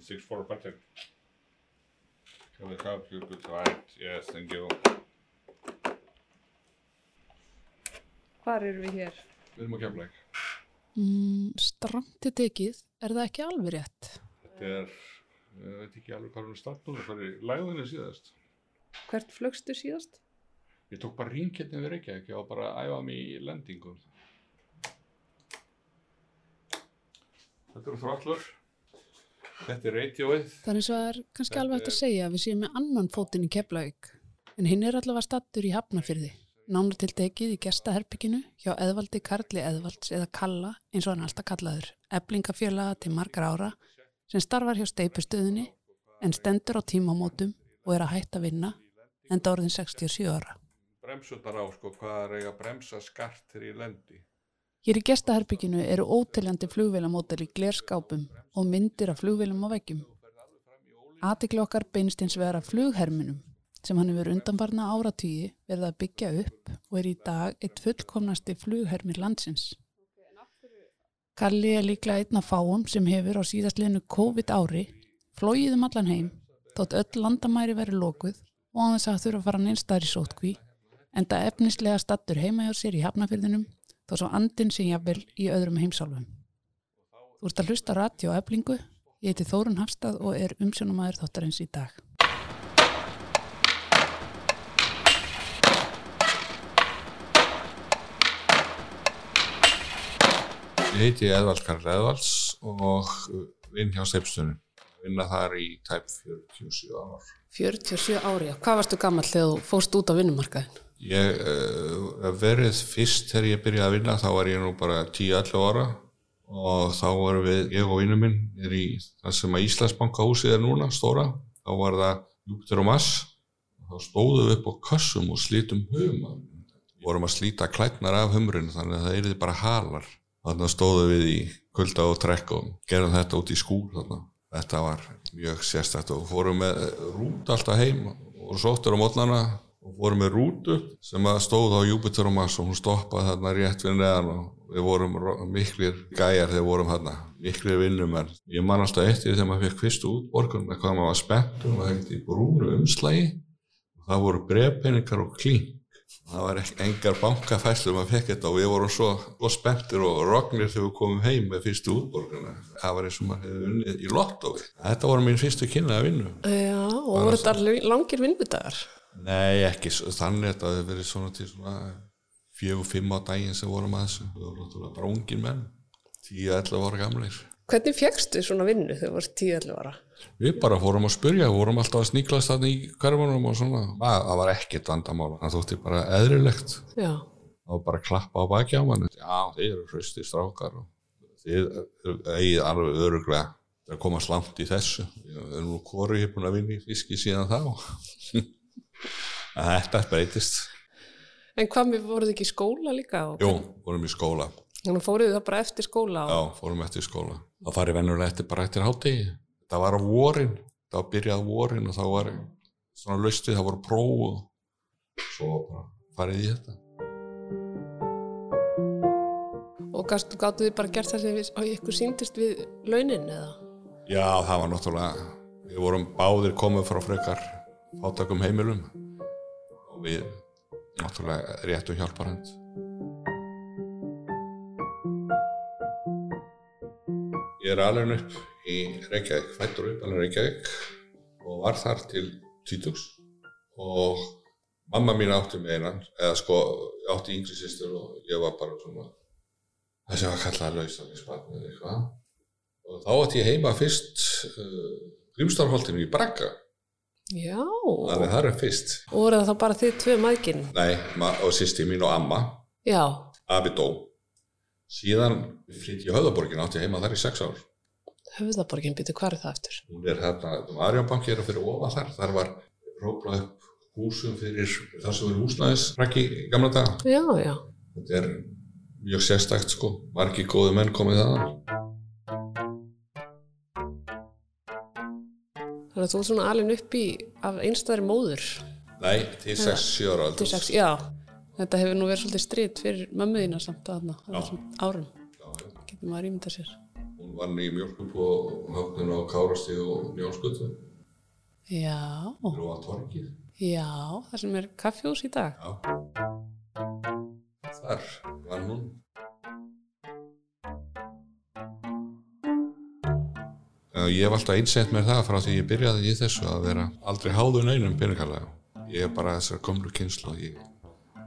Six four budget. Can we help you with right? Yes, thank you. Hvar eru við hér? Við erum á kemleik. Mm, Stramti tekið, er það ekki alveg rétt? Þetta er, ég veit ekki alveg hvað er start núna, það er læðinu síðast. Hvert flögstu síðast? Ég tók bara ringkettin við Reykjavík, ég var bara að æfa mig í lendingum. Þetta eru þróllur. Þetta er radioið. Þannig svo er kannski alveg hægt að er- segja að við séum með annan fótinn í Keflavík. En hinn er allavega stattur í Hafnafyrði. Nánar til tekið í gestaherbygginu hjá Eðvaldi Karli Eðvalds eða Kalla eins og hann er alltaf kallaður. Eblingafélaga til margar ára sem starfar hjá steipustöðinni en stendur á tímamótum og er að hætta að vinna enda orðin 67 ára. Bremsutar á, sko, hvað er eiga bremsa skart þegar ég lendi. Hér í gestaherbygginu eru óteljandi flugvélamótel í glerskápum og myndir af flugvélum á veggjum. Atikli okkar beinst eins vegar af flugherminum sem hann hefur undanbarna áratvíi verið að byggja upp og er í dag eitt fullkomnasti flughermir landsins. Kalli er líklega einn af fáum sem hefur á síðastliðinu COVID ári flóið um allan heim þótt öll landamæri verið lokuð og á þess að þurfa að fara neinstar í sótkví enda efnislega stattur heima hjá sér í hafnafyrðinum þó svo andin sé jafnvel í öðrum heimsálfum. Þú ert að hlusta á radio og eflingu, ég heiti Þórun Hafstað og er umsjónumæður þáttarins í dag. Ég heiti Eðvalds Karl Eðvalds og vinn hjá Steipstunum. Vinna þar í tæp 47 ár. 47 ári, hvað varstu gammal þegar þú fóst út á vinnumarkaðin? Ég uh, verið fyrst þegar ég byrjaði að vinna, þá var ég nú bara 10-11 ára og þá varum við, ég og vinnum minn, er í það sem að Íslandsbanka húsið er núna, stóra. Þá var það Júpiter og Mass. Þá stóðum við upp á kössum og slítum huma. Vorum að slíta klætnar af humrinu þannig að það yrði bara halar. Þannig stóðum við í kulda og trekk og gerðum þetta út í skúr þarna. Þetta var mjög sérstætt og fórum með rút alltaf heim og sóttur á mótnana og fórum með rútu sem stóð á Júpiter og Mars og hún stoppaði þarna rétt við neðan og við vorum miklir gæjar þegar vorum þarna, miklir vinnumenn. Ég man alltaf eftir þegar maður fekk fyrstu útborgun með hvað maður var spenntur og maður hefði í brúnu umslægi og það voru brefpenningar og klín. Það var engar bankafæslu maður fekk þetta og við vorum svo, svo spenntur og rognir þegar við komum heim með fyrstu útborguna. Það var eins og maður hefði unnið í lottói. Þetta voru mín fyrstu kynna að vinnu. Já, og voru þetta langir vinnudagar? Nei, ekki svo- þannig að það hefur verið svona til svona fjögur, fimm á daginn sem vorum að þessu. Það voru náttúrulega bara ungir menn, 10-11 ára gamlir. Hvernig fegstu svona vinnu þegar þú voru 10-11 ára? Við bara fórum að spurja, vorum alltaf að sníklast þarna í hverfunum og svona. Það, það var ekkert vandamála, það þótti bara eðrilegt. Já. Það var bara að klappa á baki á mann. Já, þið eru hrusti strákar og þið eigið alveg öruglega að komast langt í þessu. Við erum nú hvori hér búin að vinna í fiski síðan þá. Þetta breytist. En hvað með voruð ekki í skóla líka? Jú, vorum í skóla. Þannig fóruð það bara eftir skóla? Já, Og... fórum eftir skóla. Það farið vennulega eftir bara eftir hátegi. Það var á vorin, það var byrjað á vorin og þá var svona laustið, það voru próf og svo bara farið í þetta. Og gáttu þið bara gert það sem við, og ykkur síndist við launin eða? Já, það var náttúrulega, við vorum báðir komið frá frekar fátakum heimilum. Og við náttúrulega réttum hjálparhand. Ég er alveg upp í Reykjavík, fættur upp alveg Reykjavík og var þar til títugs og mamma mín átti með einan, eða sko átti yngri sýstur og ég var bara svona það sem var kallað eitthvað. Og þá átti ég heima fyrst uh, Grímstárholtinu í Bragga Já. þannig það er fyrst Og voru það þá bara þið tvö maðginn? Nei, ma- og sýsti mín og amma Já. Abi dó síðan flytti ég Höfðaborgin átti heima þar í sex ár Höfðaborgin býtu hvað er það eftir? hún er hérna, Arjónbanki er að fyrir ofan þar þar var róplað upp húsum fyrir það sem er húsnæðisrækki í gamla daga Já, já. þetta er mjög sérstakt sko margi góði menn komið þaðan Þannig að þú ert svona alveg upp í af einstæðri móður. Nei, til 6-7 ára Til aldurs. sex, já. Þetta hefur nú verið svolítið stríð fyrir mömmu þína samt að þessum árum. Getur maður ímynda sér. hún vann í mjölkup og höfnun á Kárasti og Njónskutu Já, og var torkið já, það sem er kaffjús í dag. Já. Þar var hún. Ég hef alltaf einsett mér það frá því ég byrjaði í þessu að vera aldrei háður neinum peningalega. Ég er bara þessar gömlu kynslu. Ég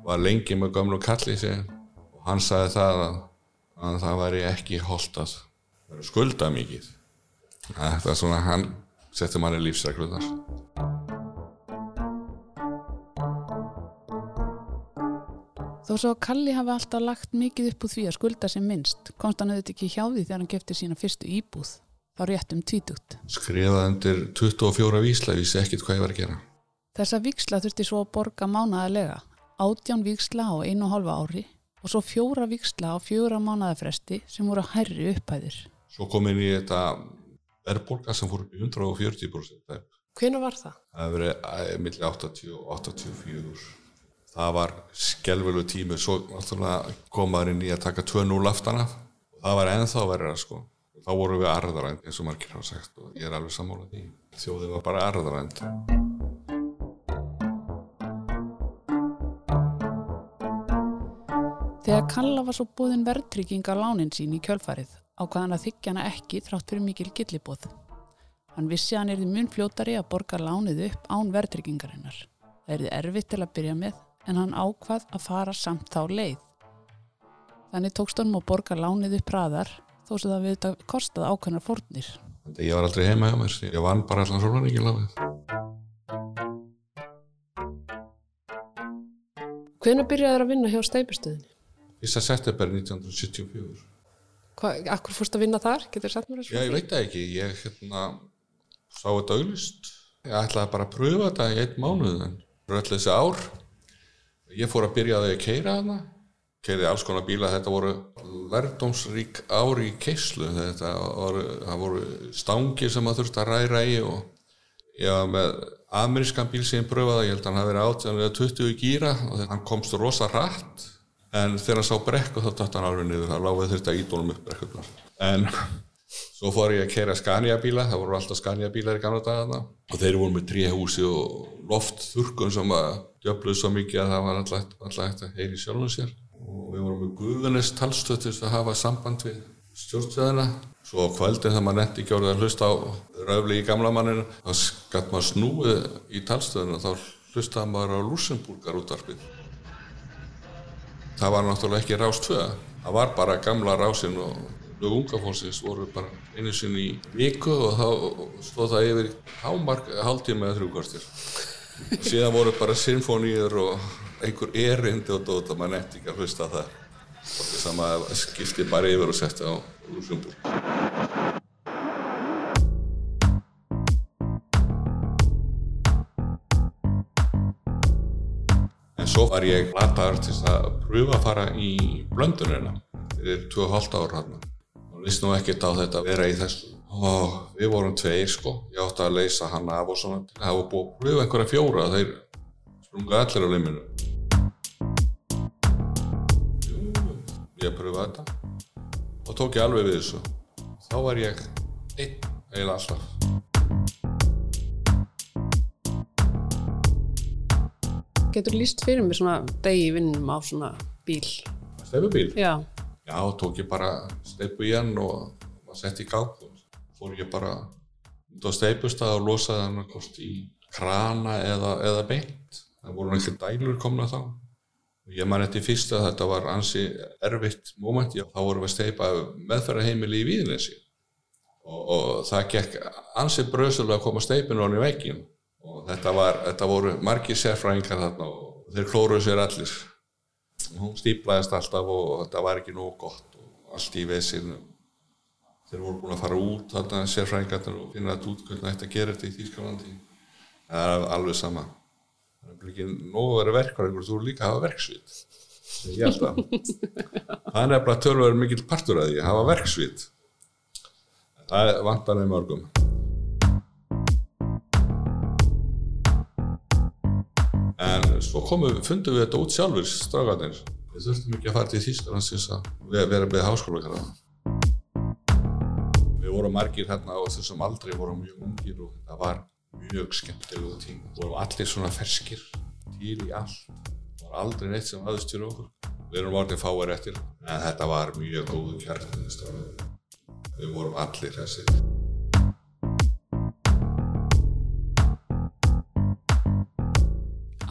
var lengi með gömlu kalli sig og hann sagði það að, að það væri ekki holdt að vera skulda mikið. Þetta er svona, hann setti manni lífsreglunar. Þó svo að Kalli hafi alltaf lagt mikið upp úr því að skulda sem minnst, komst hann auðvitað ekki hjá því þegar hann gefti sína fyrstu íbúð, þá rétt um tvítugt. Skrifaði undir 24 vísla, vissi ekkert hvað ég var að gera. Þessa víksla þurfti svo að borga mánaðarlega, átján víksla á einu og hálfa ári og svo fjóra víksla á fjóra mánaðarfresti sem voru hærri upphæðir. Svo kom inn í þetta verðbólka sem fór upp í 140%. Hvenær var það? Það hefur verið æ, milli 80 og 84. Það var skelvelu tími, svo náttúrulega kom maður inn í að taka 2-0 aftana og það var ennþá verið sko. Þá vorum við arðarænd eins og margir hafa sagt og ég er alveg sammálað því. Þjóðið var bara arðarænd. Þegar Kalla var svo búðin verðtrygging á lánin sín í kjölfarið ákvaðan að þykja hana ekki þrátt fyrir mikil gillibóð. Hann vissi að hann erði mun fljótari að borga lánið upp án verðtryggingarinnar. Það erði erfitt til að byrja með en hann ákvað að fara samt þá leið. Þannig tókst honum að borga lánið upp hraðar þó sem það við þetta kostaði ákveðnar fórnir. Ég var aldrei heima hjá mér, ég vann bara allan svona ekki láfið. Hvenær byrjaði þér að vinna hjá steipustöðinni? Fyrsta september 1974. Hvað, akkur fórst að vinna þar? Getur sagt mér þessu? Já, ég veit það ekki. Ég hérna, sá þetta auglist. Ég ætlaði bara að pröfa þetta í einn mánuð en öll þessi ár. Ég fór að byrja að að keira hana. Keiriði alls konar bíla. Þetta voru lærdomsrík ár í keislu. Þetta voru, voru stangir sem maður þurfti að ræra í og var með amerískan bíl sem pröfaði. Ég held að hann hafi verið 18 eða 20 gíra og hann komst rosa rætt. En þegar hann sá brekku þá dætt hann alveg niður. Það láfið þurfti að ídólum upp brekkurnar. En Svo fór ég að kera Scania bíla, það voru alltaf Scania bílar í gamla dagana og þeir voru með tríhúsi og loftþurkun sem að djöfluð svo mikið að það var alltaf, alltaf hægt og við vorum með Guðunest talstöð til að hafa samband við stjórnstöðina. Svo á kvöldin þegar maður netti orðið að hlusta á röfli í gamla manninu, þá skatt maður snúið í talstöðinu og þá hlustaði maður á Luxemburgar útvarpið. Það var náttúrulega ekki rás 2, það var bara gamla rásin og lög unga fólksins voru bara einu sinni í viku og þá stóð það yfir hámark hálftíma eða þrjúkvartir. Síðan voru bara sinfoníur og einhver erindi og dót að maður nefndi ekki að hlusta það. Og þess að maður skipti bara yfir og setti á Luxemburg. En svo var ég lataður til að pröfa að fara í blöndunina. Fyrir 2,5 ára hann og vissi nú ekkert á þetta að vera í þessu. Og við vorum tveir sko. Ég átti að leysa hann af og svona. Það var búið að pröfa einhverja fjóra þeir sprunga allir á liminu ég pröfa þetta og tók ég alveg við þessu þá var ég einn eiginlega alltaf Getur líst fyrir mér svona degi vinnum á svona bíl? stefubíl Já, Já, tók ég bara steipu í hann og var sett í gák og fór ég bara út á steipustað og losaði hann í krana eða, eða beint. Það voru ekki dælur komna þá. Ég man eftir fyrst að þetta var ansi erfitt moment. Já, þá vorum við steipa meðferðarheimili í Víðinesi. Og, og það gekk ansi bröðsulega að koma steipinu í veginn. Og þetta, var, þetta voru margir sérfræðingar þarna og þeir klóruðu sér allir hún stíplaðist alltaf og þetta var ekki nógu gott og allt í vesinu þeir voru búin að fara út þarna sérfræðingarnir og finna þetta út hvernig að gera þetta í Þýskalandi það er alveg sama það er ekki nógu vera verkværingur þú líka að hafa verksvit. Ég held að það er nefnilega tölverður mikill partur að því að hafa verksvit. Það vantar með mörgum. En svo komum við, fundum við þetta út sjálfur, strákarnir. Við þurftum ekki að fara til Þýskalands til þess að vera með háskóla við vorum margir þarna og þessum aldrei vorum mjög ungir og það var mjög skemmtilegu tím og vorum allir svona ferskir til í allt. Var aldrei neitt sem aðeins til okkur. Við erum orðin fáir eftir. En þetta var mjög góðu kjartan við vorum allir þessi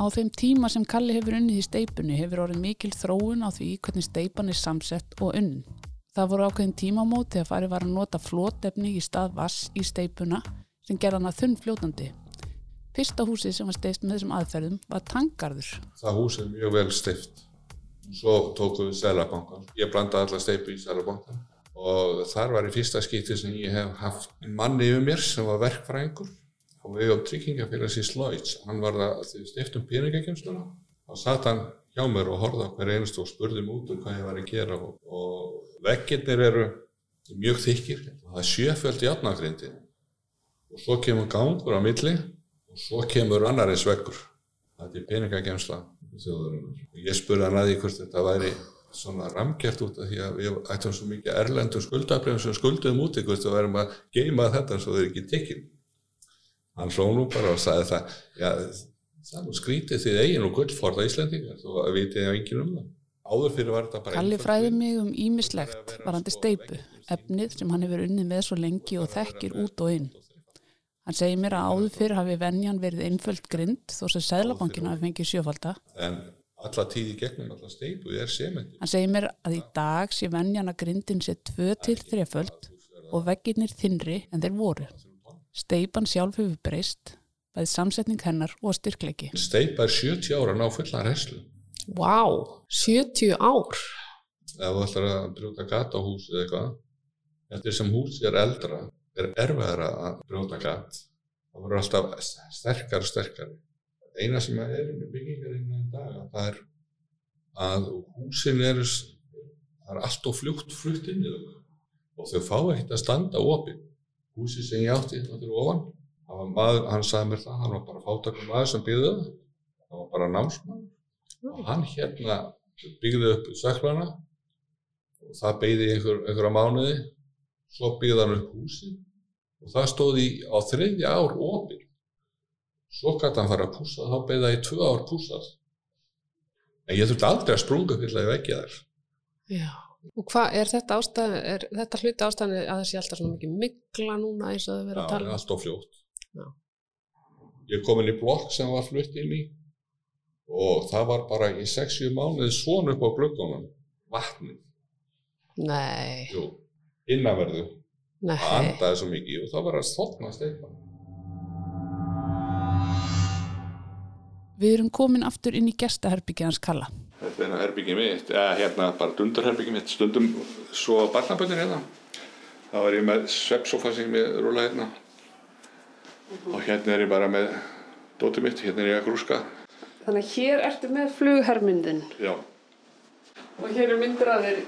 Á þeim tíma sem Kalli hefur unnið í steipunni hefur orðið mikil þróun á því hvernig steipan er samsett og unn. Það voru ákveðin tímamóti að farið var að nota flótefni í stað vass í steipuna sem gerða hana þunn fljótandi. Fyrsta húsið sem var steist með þessum aðferðum var tangarður. Það hús er mjög vel steift. Svo tókum við Sælabankan. Ég blandaði alla steipu í Sælabankan og þar var í fyrsta skipti sem ég hef haft manni yfir mér sem var verkfræðingur og við á tryggingafélags í Sloyds. Hann var það að þið stiftum peningakemstuna og satt hann hjá mér og horfði á hver einstu og spurði mér út um hvað ég var að gera og, og veggirnir eru mjög þykir það er sjöfjöld í átnagrindi og svo kemur gangur á milli og svo kemur annar eins veggur þetta er peningakemsla ég spurði hann að því hvort þetta væri svona ramgjert út af því að við ættum svo mikið erlendur skuldabrefn sem skulduðum út ykkur og verðum að geima þetta svo þau er ekki tekinn hann sló nú bara og sagði það já, það skrítið því eigin og gullforða Íslandingar að vitið á engin um það. Áður fyrir var þetta bara Kalli fræði mig um ímislegt varandi steipu efnið sem hann hefur unnið með svo lengi og þekkir út og inn Hann segir mér að áður fyrir hafi venjan verið einföld grind þó sem Sæðlabankina hafi fengið sjöfalda. En alla tíði gegnum alla steipu er sementi. Hann segir mér að í dag sé venjan að grindin sé tvö til þreföld og vegginnir þinri en þeir voru. Steipan sjálf hefur breyst, bæðið samsetning hennar og styrklegi. Steipa er 70 ára ná fullan reslu. Vá, wow, 70 ár? Ef þú ætlar að brjóta gatahús eða eitthvað, eftir sem hús er eldra, er erfiðar að brjóta gat. Það verður alltaf sterkar og sterkar. Eina sem er með byggingar innan í dag, það er að húsin er, það er allt og flugt flutt inn í þau og þau fá ekkert að standa opið húsi sem ég átti þetta fyrir ofan maður, hann sagði mér það, hann var bara fátakum maður sem byggði það það var bara námsmaður og hann hérna byggði upp söklana og það byggði einhver, einhverja mánuði svo byggði hann upp húsi og það stóði á þriðja ár opið svo gæti hann fara að púsa þá byggði það í tvö ár púsað en ég þurfti aldrei að sprunga fyrir að vekja þær Já Og hvað er þetta ástæð, er þetta hluti ástæðan að það sé alltaf svona mikið mikla núna eins og það verður að tala? Já, alltaf fljótt. Já. Ég kom inn í blokk sem var flutt inn í og það var bara í 6-7 mánuði svon upp á glöggunum, vatnið. Nei. Jú, innanverðu. Nei. Það andaði svo mikið og það var að stofna steipa. Við erum komin aftur inn í gestaherbyggja hans Kalla. Þetta er herbyggi mitt, eða hérna bara dundurherbyggi mitt, stundum svo barnaböndin hérna. Það var ég með sveppsofa sem ég rúla hérna og hérna er ég bara með dótið mitt, hérna er ég að grúska. Þannig að hér ertu með flughermyndin. Já. Og hér er myndir að þeir,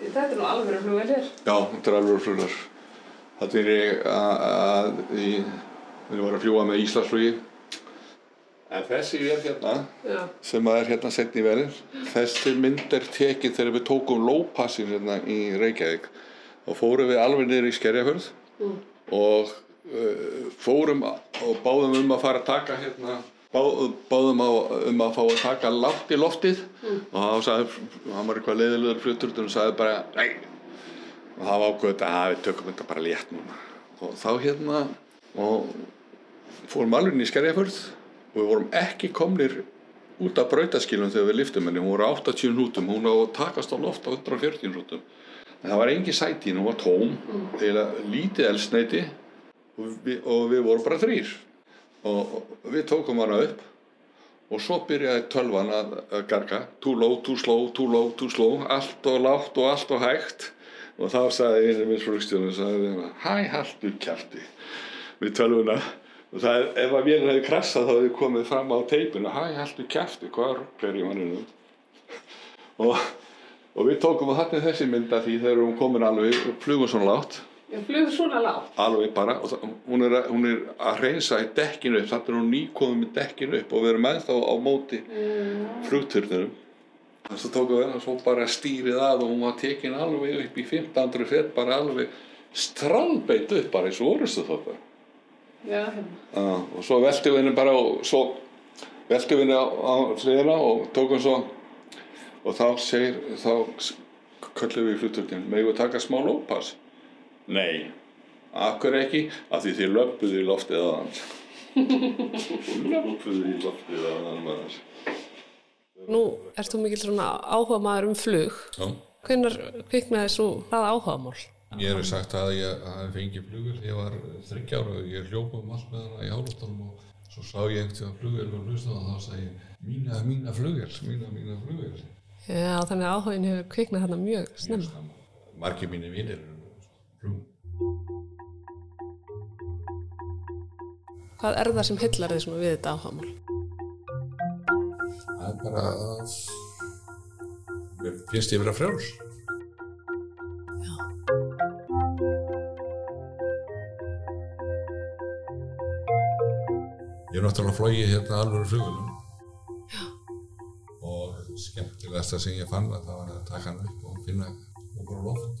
þetta er nú alveg flugvel hér. Já, þetta er alveg fluglar. Þetta er ég að, að, við varum að fljúa með Íslandsflugi En þessi vél hérna, Já. sem er hérna setni velin, þessi mynd er tekinn þegar við tókum lópassin hérna í Reykjavík og fórum við alveg niður í Skerjafjörð mm. og uh, fórum og báðum um að fara að taka hérna, bá, báðum á, um að fá að taka látt í loftið. Mm. og þá sagði, hann var eitthvað leiðilegur flutur og sagði bara, nei, og það var ákveðið að við tökum þetta bara létt núna. Og þá hérna, og fórum alveg í Skerjafjörð. Og við vorum ekki komnir út af brautaskilum þegar við liftum henni, hún voru 80 hnútum, hún á takast á loft á 140 hnútum. En það var engi sæti, hún var tóm. Eða lítið elsneiti og við, og við vorum bara þrýr og, og við tókum hana upp. Og svo byrjaði tölvan að, að garga. Too low, too slow, too low, too slow. Allt og látt og allt og hægt. Og þá sagði einu minn flugstjónu hæ, haldu kæfti við tölvuna. Og það er, ef að vélina hefði krassað þá hefði komið fram á teipinu hæ, hættu kæfti, hvað er í manninu og, og við tókum að þarna þessi mynda því þegar við komin alveg, flugum svona látt Já, flugum svona látt alveg bara, það, hún, er að, hún er að reynsa í dekkinu upp, þannig að hún nýkomið með dekkinu upp og við erum ennþá á móti mm. flugturnurum og svo tókum við hennar svo bara stýrið að og hún var tekin alveg upp í 1500 fett bara alveg strandbeit upp bara eins og orustu þóttu Já, hérna. uh, og svo velti við henni bara og svo velti við henni á, á hliðina og tókum svo. Og þá segir þá köllum við í fluturkinn megum við taka smá lópass nei, akkur ekki af því þið löpuðu í loftið að hans löpuðu í loftið að hans Nú ert þú mikill svona áhuga maður um flug. Já. Hvenær kviknaði svo það áhuga mál? Ég hef sagt að ég hafi fengið flugur ég var þryggjára og ég hljópa um allt með hana í hálftónum og svo sá ég einhvern flugur og hlusta og þá sagði ég mína, mína flugur, mína, mína flugur Já, þannig að áhugin hefur kviknað þarna mjög snemma. Margir mínir vinnir Hvað er það sem hillar þið við þetta áhuga mál? Það er bara að mér finnst ég vera frjáls. Ég er náttúrulega flogið hérna alveg flugulum og skemmtilegasta sem ég fann að það var að taka hann upp og finna okkur á loft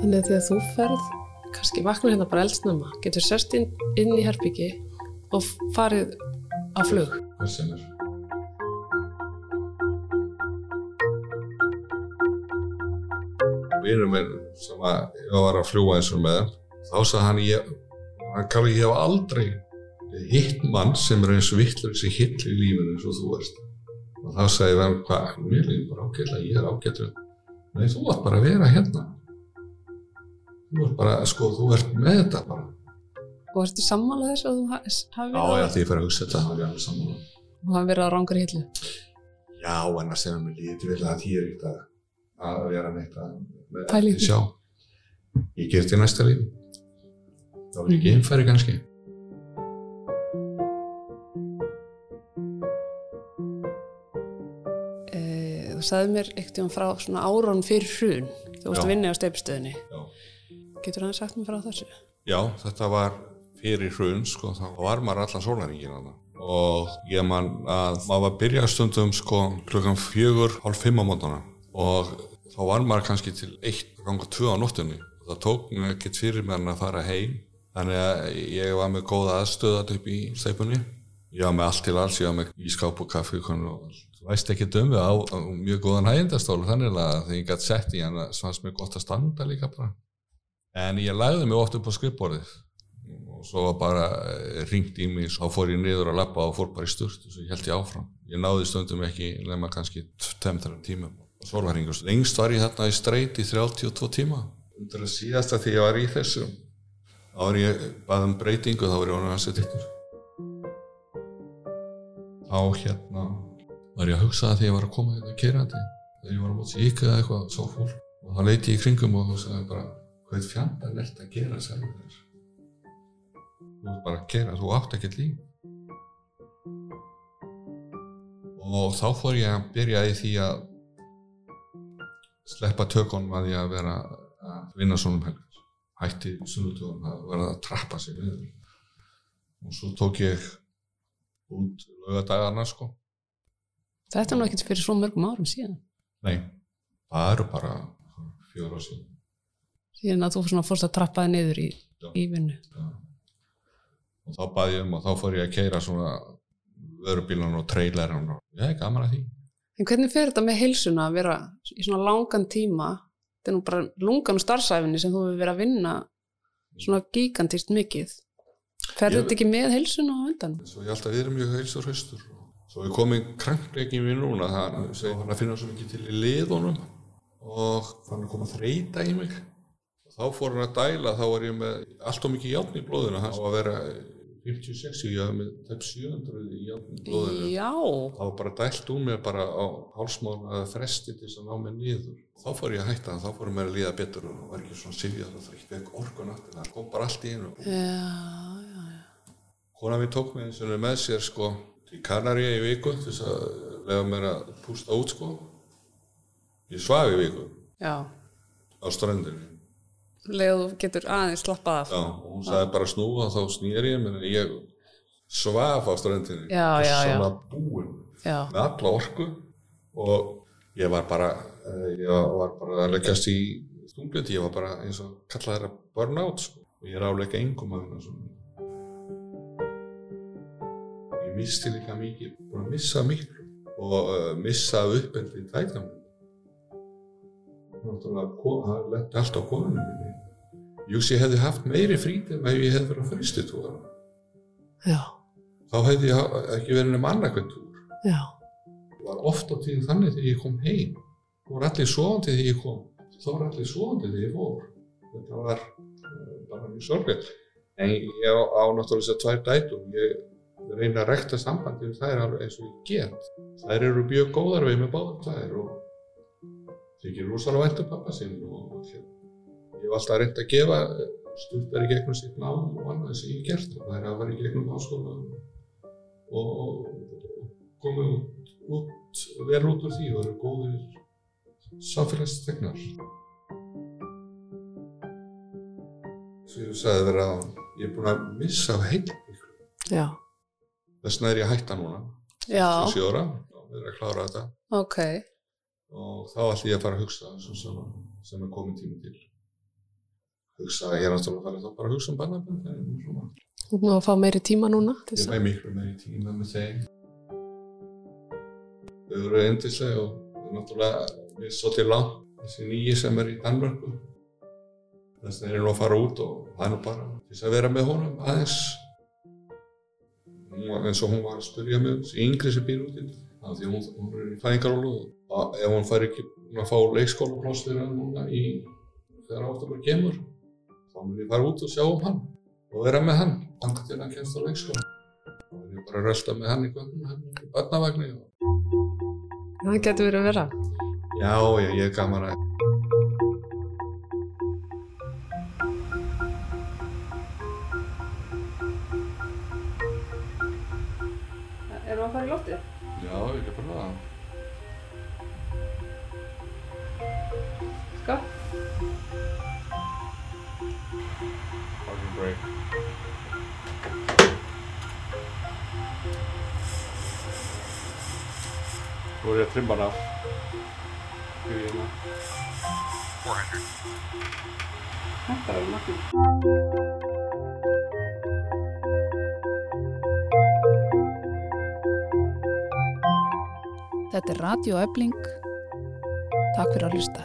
Þannig að því að þú ferð, kannski vaknar hérna bara eldsnæma, getur sérst inn, inn í herbyggi og farið á flug. hvers sem er vinur minn sem að ég var að fljúa eins og með þá sagði hann ég hann kalli ég hef aldrei hitt mann sem er eins vittlur sem hitlir í lífinu eins og þú ert. Og þá sagði hann hvað, mér lífum bara ágætlega ég er ágættur nei þú ert bara að vera hérna þú ert bara, sko, þú ert með þetta bara Og ertu sammála þess að þú ha- hafi já, verið, já, því ég fyrir að hugsa þetta þá er ég alveg sammála á, hafi verið á rangur hillu? Já, en að segja mér lítið vel að því er ekkert að, að vera neitt að með Pæla í eftir sjá. Ég ger þetta í næsta líf. Þá er ég geimfæri kannski. E, þú sagði mér eitthvað frá svona árun fyrir hrun. Þú varst Já. að vinna á steipstöðinni. Getur hann sagt mér frá þessu? Já, þetta var fyrir hrun, sko, þá var maður allan sólaringin hana. Og ég man að maður var að byrja stundum, sko, klukkan fjögur, hálf fimm á mótana. Og þá var maður kannski til eitt, ganga tvö á nóttunni. Og það tók mér ekkert fyrir mér að fara heim. Þannig að ég var með góða aðstöðat upp í steipunni. Ég var með allt til alls, ég var með ískáp og kaffikonu og veist ekki dömu á, á mjög góðan hægindastól, þannig að þegar ég gætt sett í hann, fannst mér gott að standa líka bara. En ég lagði mig oft upp á skrifborðið og svo var bara ringt í mig, svo fór ég niður að lappa og fór bara í sturt og svo held ég áfram. Ég náði stundum ekki nema kannski 2-3 tíma og svo var hringur. Lengst var ég þarna í streit í 32 tíma. Undir að síðasta því ég var í þessu, þá var ég baðum breytingu, þá var ég ánum að setja ykkur. Þá hérna var ég að hugsa það þegar ég var að koma hérna kerandi, þegar ég var að móta íka eða eitthvað, svo fólk. Og þá leiti ég í kringum og þá sagði ég bara, hvað fjandan ert að gera sjálfur þér? Þú ert bara að gera, þú átt ekkert líf. Og þá fór ég að byrja í því að sleppa tökunum að ég að vera að vinna svona um helgur. Hætti sunnudugum að vera að trappa sig niður. Og svo tók ég út lögadagarna sko. Þetta er nú ekkert fyrir svo mörgum árum síðan. Nei, það eru bara fjóra síðan. Síðan að þú fórst að trappa þig niður í, í vinnu. og þá baði ég um og þá fór ég að keira svona vörubílan og traileran og ég er gaman að því En hvernig fer þetta með heilsuna að vera í svona langan tíma? Þetta er nú bara lungan starfsæfinni sem þú hefur verið að vinna svona gigantist mikið. Fer Ég- þetta ekki með heilsuna á undan? svo ég alltaf verið mjög heilsur haustur svo ég kom í krankleikin við núna það hann að finna svo mikið til í liðunum og fann að koma þreita í mig þá fór hann að dæla þá var ég með allt og mikið játn í blóðinu hann var að vera 56, ég hafði með tepp 700 í játnum blóðinu. Já, Það var bara dælt úr mér bara á hálsmán að fresti til þess að ná mér niður. Þá fór ég að hætta, þá fór mér að líða betur og var ekki svona sifjað og þrýtt vekk orkun aftur. Það kom bara allt í einu. Kona mér tók mig eins og með sér sko til Kanaríu í viku þess að lega mér að pústa út sko. Ég svaf í viku Já, á strandinu. Leðu getur aðeins slappað af. Já, og hún sagði bara snúa þá snýri ég mér en ég svaf á strandinu. Já, já, já. Svona búinn. Já, með alla orku og ég var bara eh, ég var bara að leggjast í þunglindi, ég var bara eins og kalla þeirra burnout sko. og ég er áleika engum að hérna svona ég misti líka mikið búin að missa miklu og uh, missa uppeldi tæknum náttúrulega ko- það lendi allt á konunum minni ég hugsi ég hefði haft meiri frítum ef ég hefði verið á fristitura já, þá hefði ég ekki verið nema annarkvæmt túr. Já, var oft á tíðin þannig þegar ég kom heim. Þá var allir sofandi þegar ég kom. Þá var allir sofandi þegar ég fór. Þetta var uh, bara mjög sorglega en ég á, á náttúrulega þessar tvær dætur. Ég reyna að rekta sambandi við þær eins og ég get. Þær eru mjög góðar við með báðar þær og þykir rosalega vænt um pappa sinn og hérna, ég hef alltaf reynd að gefa stundar í gegnum sitt nám og annað sem ég hef gert. Og þær hafa farið í gegnum háskóla og, komið út, út vel út úr því og eru góðir samfélagstegnar svo ég sagði vera að ég er búin að missa af heil já, þess vegna er ég að hætta núna já, 27 ára og er að klára þetta. Ok. og þá ætlum ég að fara að hugsa sem, sem er komin tími til hugsa, ég er náttúrulega að fara þá bara að hugsa um barnabönd en svona. Þú erum að fá meiri tíma núna. ég fæ að- miklu meiri tíma með þeim. Þau eru endislega og það er náttúrulega við erum svolítið langt þessi nýji sem er í Danmörku. Þess vegna er ég nú að fara út og það er nú bara þess að vera með honum aðeins. Var, eins og hún var að spyrja mig um þessi yngri sem býr úti af því hún, hún er í fæðingarólu og ef hún fær ekki að fá leikskólapláss fyrir hann núna í þegar áttabur kemur þá mun ég fara út og sjá um hann og vera með hann þangað til hann kemst á leikskóla og ég bara að rölda með hann í gögnum hann í barnavagni og Það getur verið að vera. já, já, ég er gaman að Erum við að fara í loftið? já, ég er bara það break Nú er ég að trimma hann af Fyrir hérna 400. Þetta er magnað. Þetta er Radio Ebling. Takk fyrir að hlusta.